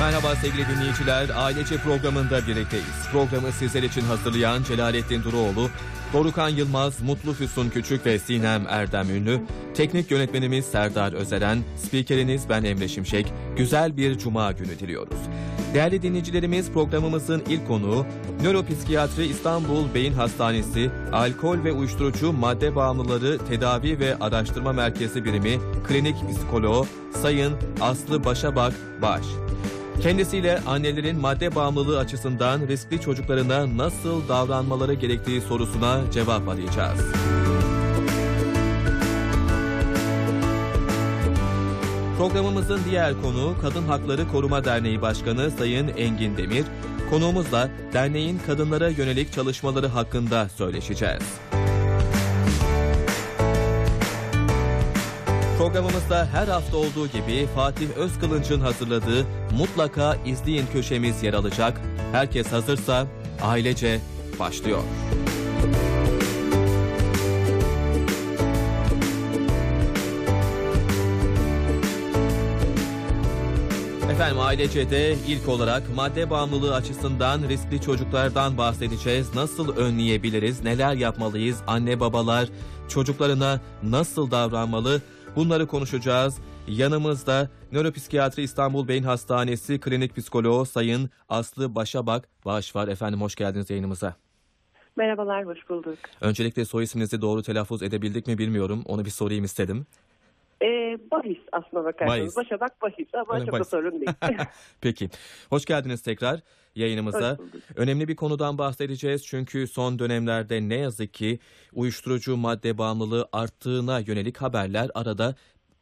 Merhaba sevgili dinleyiciler. Ailece programında birlikteyiz. Programı sizler için hazırlayan Celalettin Duruoğlu, Dorukan Yılmaz, Mutlu Füsun Küçük ve Sinem Erdem Ünlü, teknik yönetmenimiz Serdar Özeren, spikeriniz ben Emre Şimşek. Güzel bir cuma günü diliyoruz. Değerli dinleyicilerimiz programımızın ilk konuğu Nöropsikiyatri İstanbul Beyin Hastanesi Alkol ve Uyuşturucu Madde Bağımlıları Tedavi ve Araştırma Merkezi Birimi Klinik Psikoloğu Sayın Aslı Başabak Baş. Kendisiyle annelerin madde bağımlılığı açısından riskli çocuklarına nasıl davranmaları gerektiği sorusuna cevap arayacağız. Programımızın diğer konuğu Kadın Hakları Koruma Derneği Başkanı Sayın Engin Demir. Konuğumuzla derneğin kadınlara yönelik çalışmaları hakkında söyleşeceğiz. Programımızda her hafta olduğu gibi Fatih Özkılınç'ın hazırladığı Mutlaka izleyin köşemiz yer alacak. Herkes hazırsa ailece başlıyor. Efendim ailece ilk olarak madde bağımlılığı açısından riskli çocuklardan bahsedeceğiz. Nasıl önleyebiliriz? Neler yapmalıyız? Anne babalar çocuklarına nasıl davranmalı? Bunları konuşacağız. Yanımızda Nöropsikiyatri İstanbul Beyin Hastanesi Klinik Psikoloğu Sayın Aslı Başabak Bağış var. Efendim hoş geldiniz yayınımıza. Merhabalar, hoş bulduk. Öncelikle soy isminizi doğru telaffuz edebildik mi bilmiyorum. Onu bir sorayım istedim. Ee, bahis aslına bakarsanız. Bahis. Başabak bahis ama Öyle çok da bahis. sorun değil. Peki. Hoş geldiniz tekrar yayınımıza. Önemli bir konudan bahsedeceğiz çünkü son dönemlerde ne yazık ki uyuşturucu madde bağımlılığı arttığına yönelik haberler arada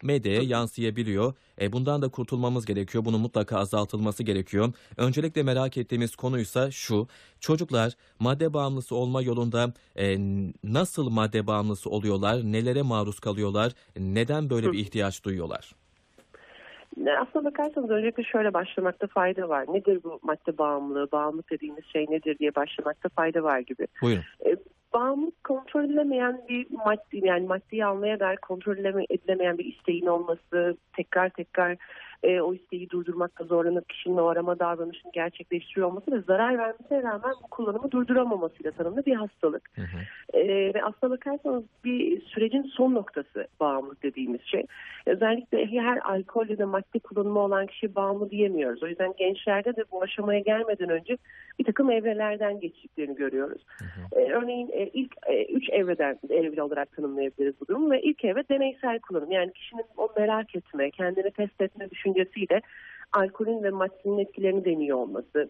medyaya yansıyabiliyor. E bundan da kurtulmamız gerekiyor. Bunun mutlaka azaltılması gerekiyor. Öncelikle merak ettiğimiz konuysa şu. Çocuklar madde bağımlısı olma yolunda e, nasıl madde bağımlısı oluyorlar? Nelere maruz kalıyorlar? Neden böyle bir ihtiyaç duyuyorlar? Ne, Aslına bakarsanız öncelikle şöyle başlamakta fayda var. Nedir bu madde bağımlılığı, bağımlılık dediğimiz şey nedir diye başlamakta fayda var gibi. Buyurun. Bağımlılık kontrol edilemeyen bir maddi yani maddeyi almaya dair kontrol edileme- edilemeyen bir isteğin olması, tekrar tekrar e, o isteği durdurmakta zorlanıp kişinin o arama davranışını gerçekleştiriyor olması ve zarar vermesine rağmen bu kullanımı durduramamasıyla tanımlı bir hastalık. Hı hı. Ee, ve aslına bakarsanız bir sürecin son noktası bağımlılık dediğimiz şey. Özellikle her alkol ya da madde kullanımı olan kişi bağımlı diyemiyoruz. O yüzden gençlerde de bu aşamaya gelmeden önce bir takım evrelerden geçtiklerini görüyoruz. Ee, örneğin e, ilk e, üç evreden evre olarak tanımlayabiliriz bu durumu ve ilk evre deneysel kullanım. Yani kişinin o merak etme, kendini test etme düşüncesiyle alkolün ve maddenin etkilerini deniyor olması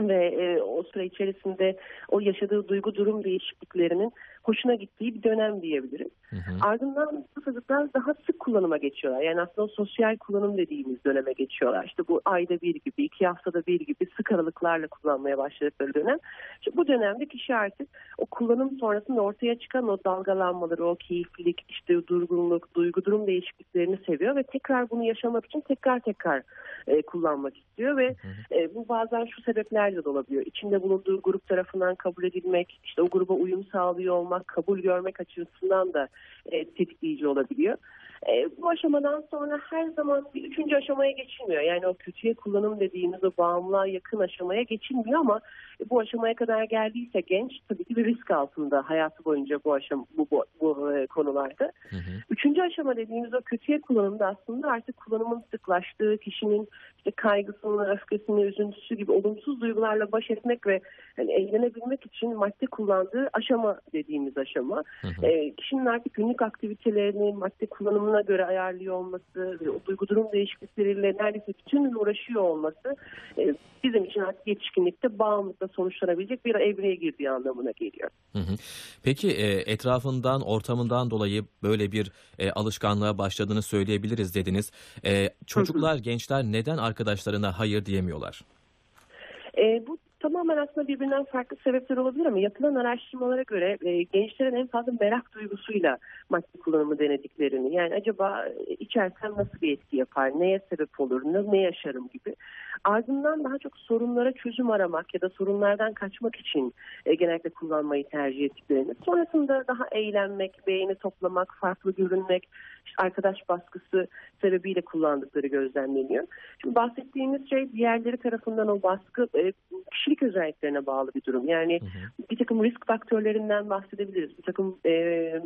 ve e, o süre içerisinde o yaşadığı duygu durum değişikliklerinin hoşuna gittiği bir dönem diyebiliriz. Hı hı. Ardından bu çocuklar daha sık kullanıma geçiyorlar. Yani aslında o sosyal kullanım dediğimiz döneme geçiyorlar. İşte bu ayda bir gibi, iki haftada bir gibi sık aralıklarla kullanmaya başladıkları dönem. İşte bu dönemde kişi artık o kullanım sonrasında ortaya çıkan o dalgalanmaları, o keyiflilik, işte durgunluk, duygu durum değişikliklerini seviyor ve tekrar bunu yaşamak için tekrar tekrar e, kullanmak istiyor ve e, bu bazen şu sebeplerle de olabiliyor. İçinde bulunduğu grup tarafından kabul edilmek, işte o gruba uyum sağlıyor olmak, kabul görmek açısından da e, tetikleyici olabiliyor. E, bu aşamadan sonra her zaman bir üçüncü aşamaya geçilmiyor. Yani o kötüye kullanım dediğimiz o bağımlılığa yakın aşamaya geçilmiyor ama e, bu aşamaya kadar geldiyse genç tabii ki bir risk altında hayatı boyunca bu aşam bu, bu, bu e, konularda. Hı hı. Üçüncü aşama dediğimiz o kötüye kullanımda aslında artık kullanımın sıklaştığı, kişinin işte kaygısını, öfkesini, üzüntüsü gibi olumsuz duygularla baş etmek ve hani eğlenebilmek için madde kullandığı aşama dediğimiz aşama. Hı hı. Ee, kişinin artık günlük aktivitelerini madde kullanımına göre ayarlıyor olması ve o duygu durum değişiklikleriyle neredeyse bütün gün uğraşıyor olması e, bizim için artık yetişkinlikte bağımlılıkla sonuçlanabilecek bir evreye girdiği anlamına geliyor. Hı hı. Peki e, etrafından, ortamından dolayı böyle bir e, alışkanlığa başladığını söyleyebiliriz dediniz. E, çocuklar, gençler neden arkadaşlarına hayır diyemiyorlar? E, bu tamamen aslında birbirinden farklı sebepler olabilir ama yapılan araştırmalara göre e, gençlerin en fazla merak duygusuyla madde kullanımı denediklerini. Yani acaba içersem nasıl bir etki yapar, neye sebep olur, ne, ne yaşarım gibi. Ardından daha çok sorunlara çözüm aramak ya da sorunlardan kaçmak için e, genellikle kullanmayı tercih ettiklerini. Sonrasında daha eğlenmek, beğeni toplamak, farklı görünmek, işte arkadaş baskısı sebebiyle kullandıkları gözlemleniyor. Şimdi bahsettiğimiz şey diğerleri tarafından o baskı e, kişilik özelliklerine bağlı bir durum. Yani hı hı. bir takım risk faktörlerinden bahsedebiliriz. Bir takım e,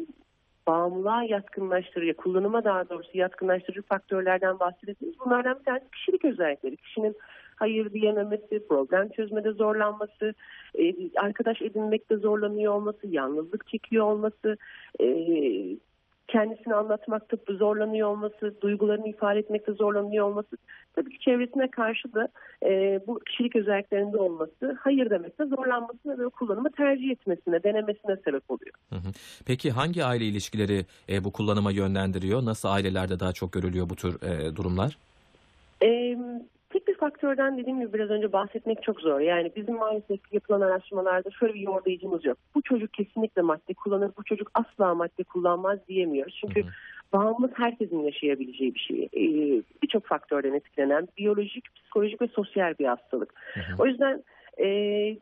bağımlılığa yatkınlaştırıcı, kullanıma daha doğrusu yatkınlaştırıcı faktörlerden bahsedebiliriz. Bunlardan bir tanesi kişilik özellikleri. Kişinin hayır diyememesi, problem çözmede zorlanması, e, arkadaş edinmekte zorlanıyor olması, yalnızlık çekiyor olması, e, kendisini anlatmakta zorlanıyor olması, duygularını ifade etmekte zorlanıyor olması, tabii ki çevresine karşı da e, bu kişilik özelliklerinde olması, hayır demekte zorlanmasına ve kullanımı tercih etmesine, denemesine sebep oluyor. Hı hı. Peki hangi aile ilişkileri e, bu kullanıma yönlendiriyor? Nasıl ailelerde daha çok görülüyor bu tür e, durumlar? E, faktörden dediğim gibi biraz önce bahsetmek çok zor. Yani bizim maalesef yapılan araştırmalarda şöyle bir yordayıcımız yok. Bu çocuk kesinlikle madde kullanır, bu çocuk asla madde kullanmaz diyemiyoruz. Çünkü hı hı. bağımlılık herkesin yaşayabileceği bir şey. Ee, Birçok faktörden etkilenen biyolojik, psikolojik ve sosyal bir hastalık. Hı hı. O yüzden e,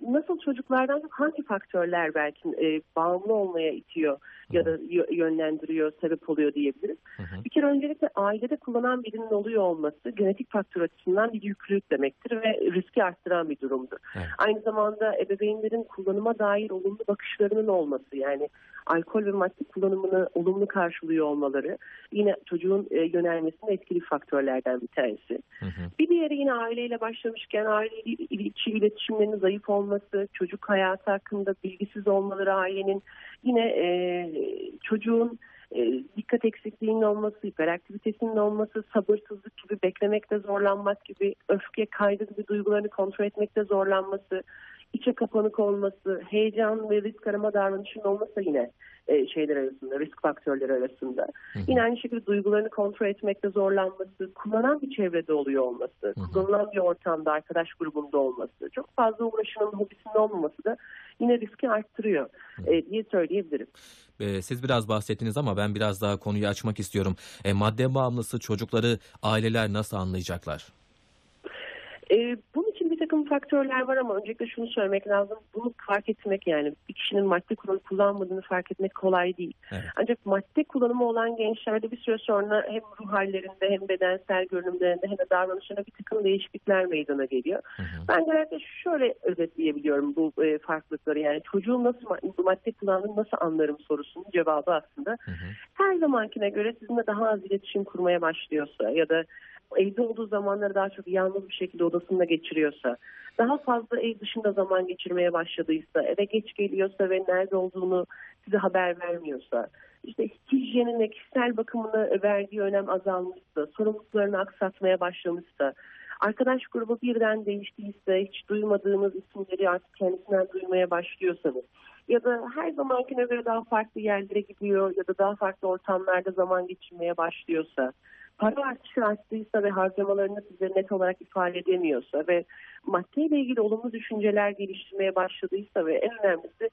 nasıl çocuklardan hangi faktörler belki e, bağımlı olmaya itiyor ya da yönlendiriyor, sebep oluyor diyebiliriz. Hı hı. Bir kere öncelikle ailede kullanan birinin oluyor olması genetik faktör açısından bir yüklülük demektir ve riski arttıran bir durumdur. Evet. Aynı zamanda ebeveynlerin kullanıma dair olumlu bakışlarının olması yani alkol ve madde kullanımını olumlu karşılıyor olmaları yine çocuğun e, yönelmesinde etkili faktörlerden bir tanesi. Hı hı. Bir diğeri yine aileyle başlamışken aile içi iletişimlerinin zayıf olması, çocuk hayatı hakkında bilgisiz olmaları ailenin yine e, çocuğun e, dikkat eksikliğinin olması, hiperaktivitesinin olması, sabırsızlık gibi beklemekte zorlanmak gibi, öfke, kaygı gibi duygularını kontrol etmekte zorlanması, içe kapanık olması, heyecan ve risk arama davranışının olması yine e, şeyler arasında, risk faktörleri arasında. Hı hı. Yine aynı şekilde duygularını kontrol etmekte zorlanması, kullanan bir çevrede oluyor olması, hı hı. kullanılan bir ortamda, arkadaş grubunda olması, çok fazla uğraşının, hobisinin olmaması da yine riski arttırıyor e, diye söyleyebilirim. E, siz biraz bahsettiniz ama ben biraz daha konuyu açmak istiyorum. E, madde bağımlısı çocukları aileler nasıl anlayacaklar? E, bunun takım faktörler var ama öncelikle şunu söylemek lazım. Bunu fark etmek yani bir kişinin madde kullanıp kullanmadığını fark etmek kolay değil. Evet. Ancak madde kullanımı olan gençlerde bir süre sonra hem ruh hallerinde hem bedensel görünümlerinde hem de davranışlarında bir takım değişiklikler meydana geliyor. Hı hı. Ben genellikle şöyle özetleyebiliyorum bu e, farklılıkları. Yani çocuğun nasıl bu madde kullandığını nasıl anlarım sorusunun cevabı aslında. Hı hı. Her zamankine göre sizinle daha az iletişim kurmaya başlıyorsa ya da evde olduğu zamanları daha çok yalnız bir şekilde odasında geçiriyorsa, daha fazla ev dışında zaman geçirmeye başladıysa, eve geç geliyorsa ve nerede olduğunu size haber vermiyorsa, işte hijyenine, kişisel bakımına verdiği önem azalmışsa, sorumluluklarını aksatmaya başlamışsa, arkadaş grubu birden değiştiyse, hiç duymadığınız isimleri artık kendisinden duymaya başlıyorsanız, ya da her zamankine göre daha farklı yerlere gidiyor ya da daha farklı ortamlarda zaman geçirmeye başlıyorsa, para artışı arttıysa ve harcamalarını size net olarak ifade edemiyorsa ve maddeyle ilgili olumlu düşünceler geliştirmeye başladıysa ve en önemlisi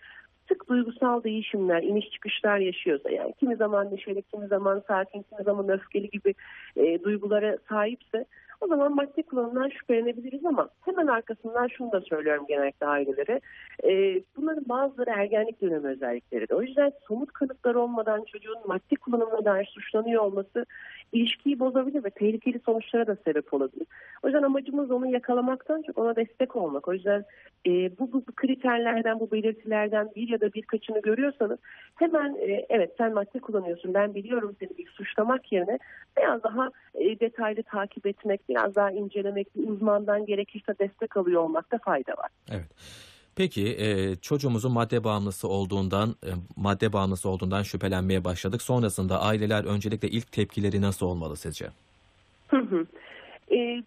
sık duygusal değişimler, iniş çıkışlar yaşıyorsa yani kimi zaman neşeli, kimi zaman sakin, kimi zaman öfkeli gibi e, duygulara sahipse o zaman madde kullanımından şüphelenebiliriz ama hemen arkasından şunu da söylüyorum genellikle ailelere. E, bunların bazıları ergenlik dönemi özellikleri. O yüzden somut kanıtlar olmadan çocuğun madde kullanımına dair suçlanıyor olması ilişkiyi bozabilir ve tehlikeli sonuçlara da sebep olabilir. O yüzden amacımız onu yakalamaktan çok ona destek olmak. O yüzden e, bu, bu, bu kriterlerden, bu belirtilerden bir ya da birkaçını görüyorsanız hemen e, evet sen madde kullanıyorsun ben biliyorum seni bir suçlamak yerine biraz daha e, detaylı takip etmek, biraz daha incelemek, bir uzmandan gerekirse destek alıyor olmakta fayda var. Evet. Peki e, çocuğumuzun madde bağımlısı olduğundan e, madde bağımlısı olduğundan şüphelenmeye başladık. Sonrasında aileler öncelikle ilk tepkileri nasıl olmalı sizce? Hı hı. E,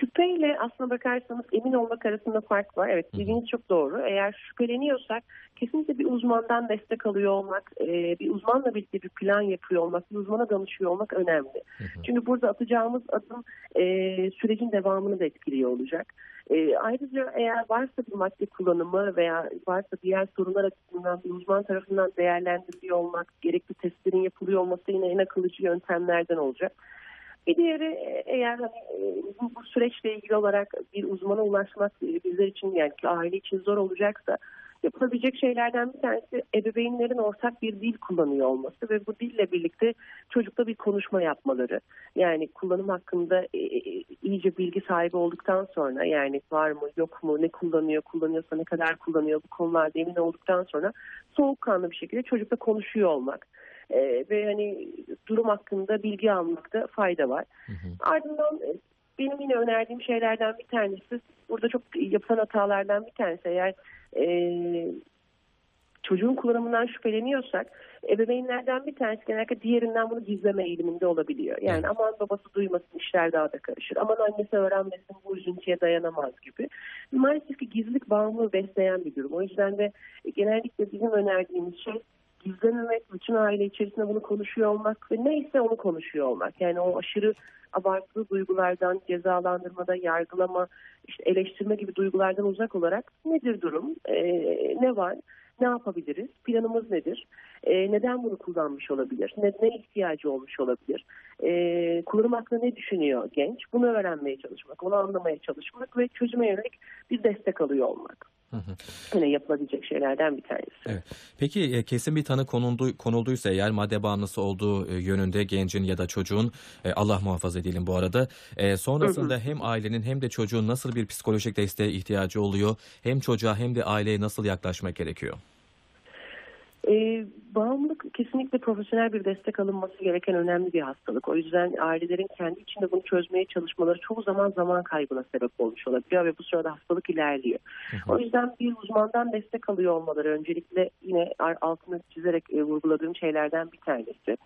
şüpheyle aslına bakarsanız emin olmak arasında fark var. Evet dediğiniz çok doğru. Eğer şüpheleniyorsak kesinlikle bir uzmandan destek alıyor olmak, e, bir uzmanla birlikte bir plan yapıyor olmak, bir uzmana danışıyor olmak önemli. Çünkü burada atacağımız adım e, sürecin devamını da etkiliyor olacak. E, ayrıca eğer varsa bir madde kullanımı veya varsa diğer sorunlar açısından bir uzman tarafından değerlendiriliyor olmak, gerekli testlerin yapılıyor olması yine en akıllıcı yöntemlerden olacak. Bir diğeri e, eğer e, bu, bu süreçle ilgili olarak bir uzmana ulaşmak e, bizler için yani aile için zor olacaksa yapılabilecek şeylerden bir tanesi ebeveynlerin ortak bir dil kullanıyor olması ve bu dille birlikte çocukla bir konuşma yapmaları. Yani kullanım hakkında iyice bilgi sahibi olduktan sonra yani var mı yok mu ne kullanıyor kullanıyorsa ne kadar kullanıyor bu konularda emin olduktan sonra soğukkanlı bir şekilde çocukla konuşuyor olmak e, ve hani durum hakkında bilgi almakta fayda var. Hı hı. Ardından e, benim yine önerdiğim şeylerden bir tanesi burada çok yapılan hatalardan bir tanesi eğer e, çocuğun kullanımından şüpheleniyorsak ebeveynlerden bir tanesi genellikle diğerinden bunu gizleme eğiliminde olabiliyor. Yani evet. aman babası duymasın işler daha da karışır. Aman annesi öğrenmesin bu üzüntüye dayanamaz gibi. Maalesef ki gizlilik bağımlılığı besleyen bir durum. O yüzden de genellikle bizim önerdiğimiz şey gizlememek, bütün aile içerisinde bunu konuşuyor olmak ve neyse onu konuşuyor olmak. Yani o aşırı abartılı duygulardan, cezalandırmada, yargılama, işte eleştirme gibi duygulardan uzak olarak nedir durum, ee, ne var, ne yapabiliriz, planımız nedir, ee, neden bunu kullanmış olabilir, ne, ne ihtiyacı olmuş olabilir, ee, kullanım hakkında ne düşünüyor genç, bunu öğrenmeye çalışmak, onu anlamaya çalışmak ve çözüme yönelik bir destek alıyor olmak. Hı hı. Yine yapılabilecek şeylerden bir tanesi. Evet. Peki e, kesin bir tanı konuldu, konulduysa eğer madde bağımlısı olduğu e, yönünde gencin ya da çocuğun e, Allah muhafaza edelim bu arada sonrasında hı hı. hem ailenin hem de çocuğun nasıl bir psikolojik desteğe ihtiyacı oluyor hem çocuğa hem de aileye nasıl yaklaşmak gerekiyor? E, bağımlılık kesinlikle profesyonel bir destek alınması gereken önemli bir hastalık. O yüzden ailelerin kendi içinde bunu çözmeye çalışmaları çoğu zaman zaman kaybına sebep olmuş olabiliyor ve bu sırada hastalık ilerliyor. Hı hı. O yüzden bir uzmandan destek alıyor olmaları öncelikle yine altını çizerek e, vurguladığım şeylerden bir tanesi.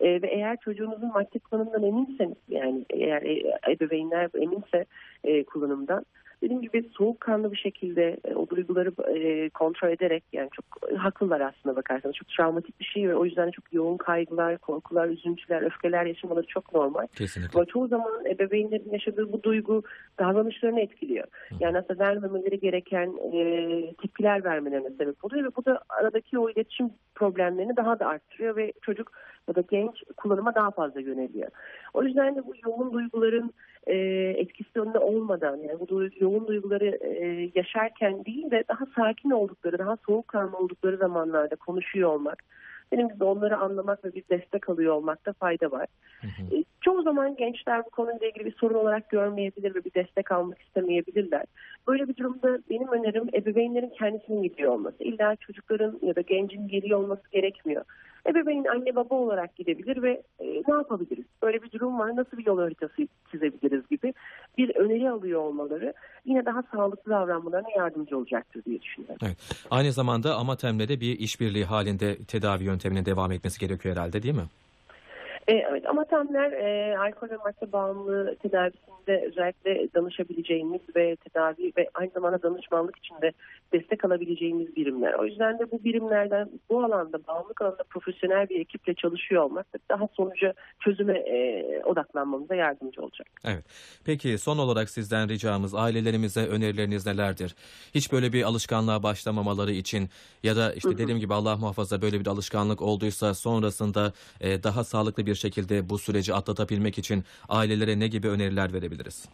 E, ve eğer çocuğunuzun madde kullanımından eminseniz yani eğer e, ebeveynler eminse e, kullanımdan dediğim gibi soğukkanlı bir şekilde e, o duyguları e, kontrol ederek yani çok haklılar aslında bakarsanız çok travmatik bir şey ve o yüzden çok yoğun kaygılar, korkular, üzüntüler, öfkeler yaşamaları çok normal. Kesinlikle. Ama çoğu zaman ebeveynlerin yaşadığı bu duygu davranışlarını etkiliyor. Hı. Yani aslında vermemeleri gereken e, tepkiler vermelerine sebep oluyor ve bu da aradaki o iletişim problemlerini daha da arttırıyor ve çocuk ya da genç kullanıma daha fazla yöneliyor. O yüzden de bu yoğun duyguların e, etkisi önünde olmadan yani bu yoğun duyguları e, yaşarken değil de daha sakin oldukları, daha soğukkanlı oldukları zamanlarda konuşuyor olmak. Benim gibi onları anlamak ve bir destek alıyor olmakta fayda var. Hı hı. E, çoğu zaman gençler bu konuyla ilgili bir sorun olarak görmeyebilir ve bir destek almak istemeyebilirler. Böyle bir durumda benim önerim ebeveynlerin kendisinin gidiyor olması. İlla çocukların ya da gencin geliyor olması gerekmiyor. Ebeveyn anne baba olarak gidebilir ve e, ne yapabiliriz? Böyle bir durum var nasıl bir yol haritası çizebiliriz gibi bir öneri alıyor olmaları yine daha sağlıklı davranmalarına yardımcı olacaktır diye düşünüyorum. Evet. Aynı zamanda Amatem'le de bir işbirliği halinde tedavi yöntemine devam etmesi gerekiyor herhalde değil mi? E, evet amatemler e, alkol ve madde bağımlılığı tedavisinde özellikle danışabileceğimiz ve tedavi ve aynı zamanda danışmanlık için de destek alabileceğimiz birimler. O yüzden de bu birimlerden bu alanda bağımlılık alanında profesyonel bir ekiple çalışıyor olmak daha sonuca çözüme e, odaklanmamıza yardımcı olacak. Evet. Peki son olarak sizden ricamız ailelerimize önerileriniz nelerdir? Hiç böyle bir alışkanlığa başlamamaları için ya da işte dediğim gibi Allah muhafaza böyle bir alışkanlık olduysa sonrasında e, daha sağlıklı bir şekilde bu süreci atlatabilmek için ailelere ne gibi öneriler verebiliriz?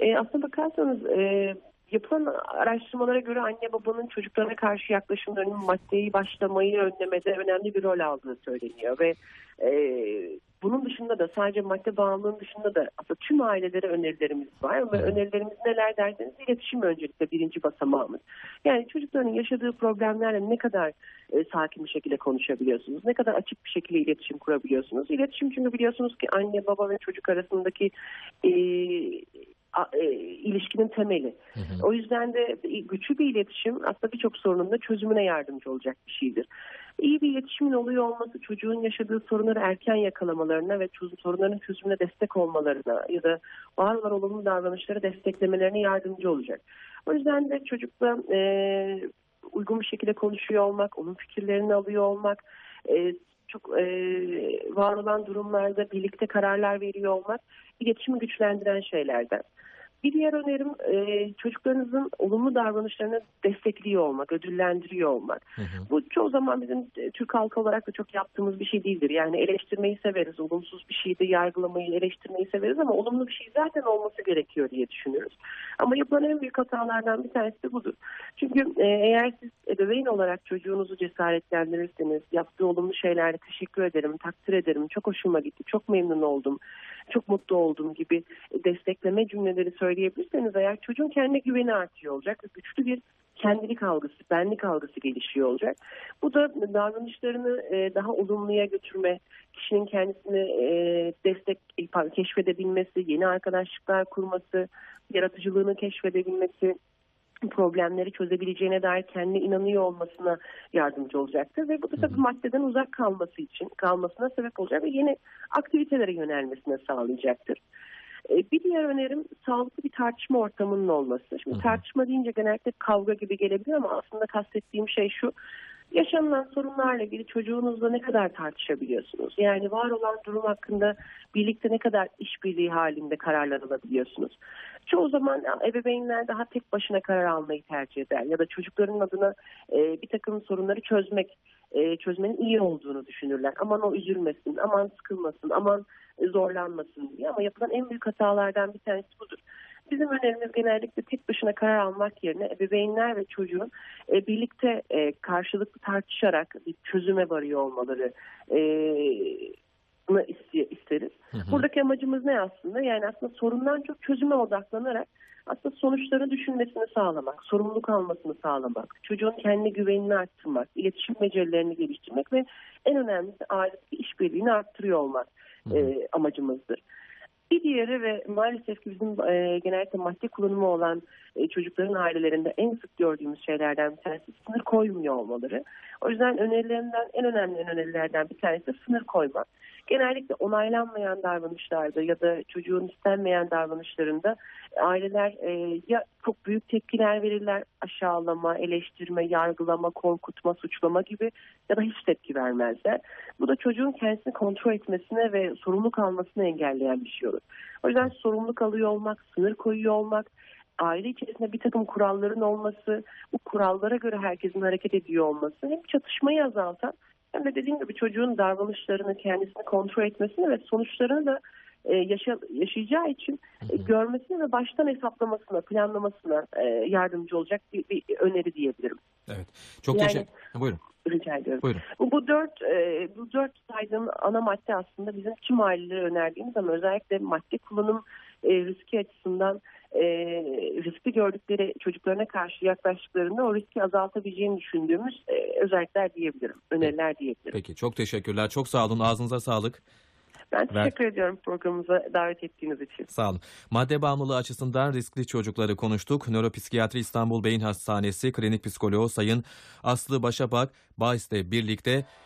E, bakarsanız e, yapılan araştırmalara göre anne babanın çocuklarına karşı yaklaşımlarının maddeyi başlamayı önlemede önemli bir rol aldığı söyleniyor ve e, bunun dışında da sadece madde bağımlılığının dışında da aslında tüm ailelere önerilerimiz var. Ve önerilerimiz neler derseniz iletişim öncelikle birinci basamağımız. Yani çocukların yaşadığı problemlerle ne kadar e, sakin bir şekilde konuşabiliyorsunuz? Ne kadar açık bir şekilde iletişim kurabiliyorsunuz? İletişim çünkü biliyorsunuz ki anne baba ve çocuk arasındaki e, e, ilişkinin temeli. O yüzden de güçlü bir iletişim aslında birçok sorunun da çözümüne yardımcı olacak bir şeydir. İyi bir iletişimin oluyor olması çocuğun yaşadığı sorunları erken yakalamalarına ve sorunların çözümüne destek olmalarına ya da var olan olumlu davranışları desteklemelerine yardımcı olacak. O yüzden de çocukla e, uygun bir şekilde konuşuyor olmak, onun fikirlerini alıyor olmak, e, çok e, var olan durumlarda birlikte kararlar veriyor olmak iletişimi güçlendiren şeylerden. Bir diğer önerim e, çocuklarınızın olumlu davranışlarını destekliyor olmak, ödüllendiriyor olmak. Bu çoğu zaman bizim e, Türk halkı olarak da çok yaptığımız bir şey değildir. Yani eleştirmeyi severiz, olumsuz bir şeyi de yargılamayı, eleştirmeyi severiz ama olumlu bir şey zaten olması gerekiyor diye düşünürüz. Ama yapılan en büyük hatalardan bir tanesi de budur. Çünkü e, eğer siz ebeveyn olarak çocuğunuzu cesaretlendirirseniz, yaptığı olumlu şeylerle teşekkür ederim, takdir ederim, çok hoşuma gitti, çok memnun oldum, çok mutlu oldum gibi destekleme cümleleri söyleyebilirseniz eğer çocuğun kendine güveni artıyor olacak ve güçlü bir kendilik algısı, benlik algısı gelişiyor olacak. Bu da davranışlarını e, daha olumluya götürme, kişinin kendisini e, destek keşfedebilmesi, yeni arkadaşlıklar kurması, yaratıcılığını keşfedebilmesi, problemleri çözebileceğine dair kendine inanıyor olmasına yardımcı olacaktır ve bu da tabii maddeden uzak kalması için kalmasına sebep olacak ve yeni aktivitelere yönelmesine sağlayacaktır. E, Bir diğer önerim sağlıklı bir tartışma ortamının olması. Şimdi tartışma deyince genellikle kavga gibi gelebilir ama aslında kastettiğim şey şu. Yaşanılan sorunlarla ilgili çocuğunuzla ne kadar tartışabiliyorsunuz? Yani var olan durum hakkında birlikte ne kadar işbirliği halinde kararlar alabiliyorsunuz? Çoğu zaman ebeveynler daha tek başına karar almayı tercih eder ya da çocukların adına e, bir takım sorunları çözmek e, çözmenin iyi olduğunu düşünürler. Aman o üzülmesin, aman sıkılmasın, aman zorlanmasın diye. Ama yapılan en büyük hatalardan bir tanesi budur. Bizim önerimiz genellikle tek başına karar almak yerine ebeveynler ve çocuğun e, birlikte e, karşılıklı tartışarak bir çözüme varıyor olmaları e, bunu iste- isteriz. Buradaki amacımız ne aslında? Yani aslında sorundan çok çözüme odaklanarak aslında sonuçları düşünmesini sağlamak, sorumluluk almasını sağlamak, çocuğun kendi güvenini arttırmak, iletişim becerilerini geliştirmek ve en önemlisi ailedeki işbirliğini arttırıyor olmak e, amacımızdır. Bir diğeri ve maalesef ki bizim e, genellikle madde kullanımı olan e, çocukların ailelerinde en sık gördüğümüz şeylerden bir tanesi sınır koymuyor olmaları. O yüzden önerilerimden en önemli önerilerden bir tanesi sınır koymak. Genellikle onaylanmayan davranışlarda ya da çocuğun istenmeyen davranışlarında aileler e, ya çok büyük tepkiler verirler aşağılama, eleştirme, yargılama, korkutma, suçlama gibi ya da hiç tepki vermezler. Bu da çocuğun kendisini kontrol etmesine ve sorumluluk almasını engelleyen bir şey olur. O yüzden sorumluluk alıyor olmak, sınır koyuyor olmak, aile içerisinde bir takım kuralların olması, bu kurallara göre herkesin hareket ediyor olması hem çatışmayı azaltan hem de dediğim gibi çocuğun davranışlarını, kendisini kontrol etmesini ve sonuçlarını da e, yaşa, yaşayacağı için e, görmesine ve baştan hesaplamasına, planlamasına e, yardımcı olacak bir, bir öneri diyebilirim. Evet. Çok Yani- teşekkür. Buyurun. Rica ediyorum. Buyurun. Bu, bu dört e, bu dört saydığım ana madde aslında bizim tüm ailelere önerdiğimiz ama özellikle madde kullanım e, riski açısından e, riski gördükleri çocuklarına karşı yaklaştıklarında o riski azaltabileceğini düşündüğümüz e, özellikler diyebilirim, öneriler diyebilirim. Peki çok teşekkürler. Çok sağ olun. Ağzınıza sağlık. Ben teşekkür ediyorum programımıza davet ettiğiniz için. Sağ olun. Madde bağımlılığı açısından riskli çocukları konuştuk. Nöropsikiyatri İstanbul Beyin Hastanesi klinik psikoloğu Sayın Aslı Başapak Bays'le birlikte